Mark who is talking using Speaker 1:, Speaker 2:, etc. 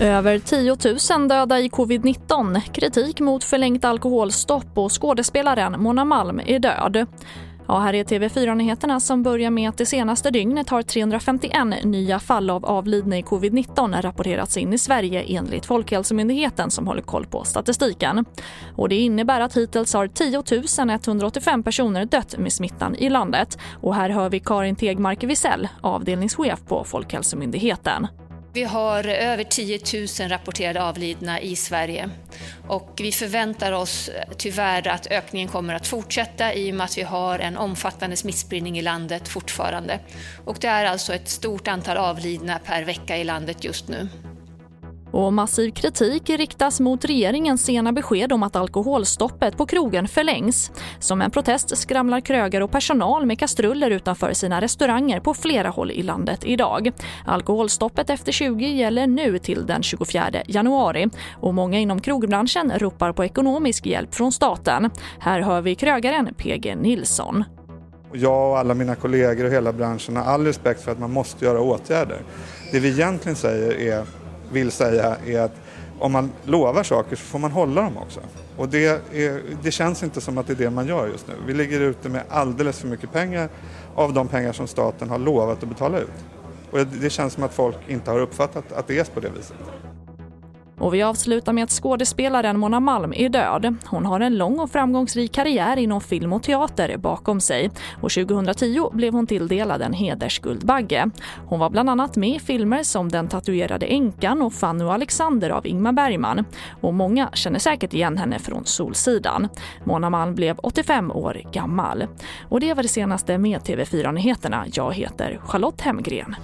Speaker 1: Över 10 000 döda i covid-19, kritik mot förlängt alkoholstopp och skådespelaren Mona Malm är död. Ja, här är TV4-nyheterna som börjar med att det senaste dygnet har 351 nya fall av avlidna i covid-19 rapporterats in i Sverige enligt Folkhälsomyndigheten som håller koll på statistiken. Och det innebär att hittills har 10 185 personer dött med smittan i landet. Och här hör vi Karin Tegmark Wisell, avdelningschef på Folkhälsomyndigheten.
Speaker 2: Vi har över 10 000 rapporterade avlidna i Sverige och vi förväntar oss tyvärr att ökningen kommer att fortsätta i och med att vi har en omfattande smittspridning i landet fortfarande. Och det är alltså ett stort antal avlidna per vecka i landet just nu.
Speaker 1: Och massiv kritik riktas mot regeringens sena besked om att alkoholstoppet på krogen förlängs. Som en protest skramlar krögare och personal med kastruller utanför sina restauranger på flera håll i landet idag. Alkoholstoppet efter 20 gäller nu till den 24 januari och många inom krogbranschen ropar på ekonomisk hjälp från staten. Här hör vi krögaren PG Nilsson.
Speaker 3: Jag och alla mina kollegor och hela branschen har all respekt för att man måste göra åtgärder. Det vi egentligen säger är vill säga är att om man lovar saker så får man hålla dem också. Och det, är, det känns inte som att det är det man gör just nu. Vi ligger ute med alldeles för mycket pengar av de pengar som staten har lovat att betala ut. Och det känns som att folk inte har uppfattat att det är på det viset.
Speaker 1: Och vi avslutar med att skådespelaren Mona Malm är död. Hon har en lång och framgångsrik karriär inom film och teater bakom sig. Och 2010 blev hon tilldelad en hedersguldbagge. Hon var bland annat med i filmer som Den tatuerade änkan och Fanny och Alexander av Ingmar Bergman. Och många känner säkert igen henne från Solsidan. Mona Malm blev 85 år gammal. Och det var det senaste med TV4 Nyheterna. Jag heter Charlotte Hemgren.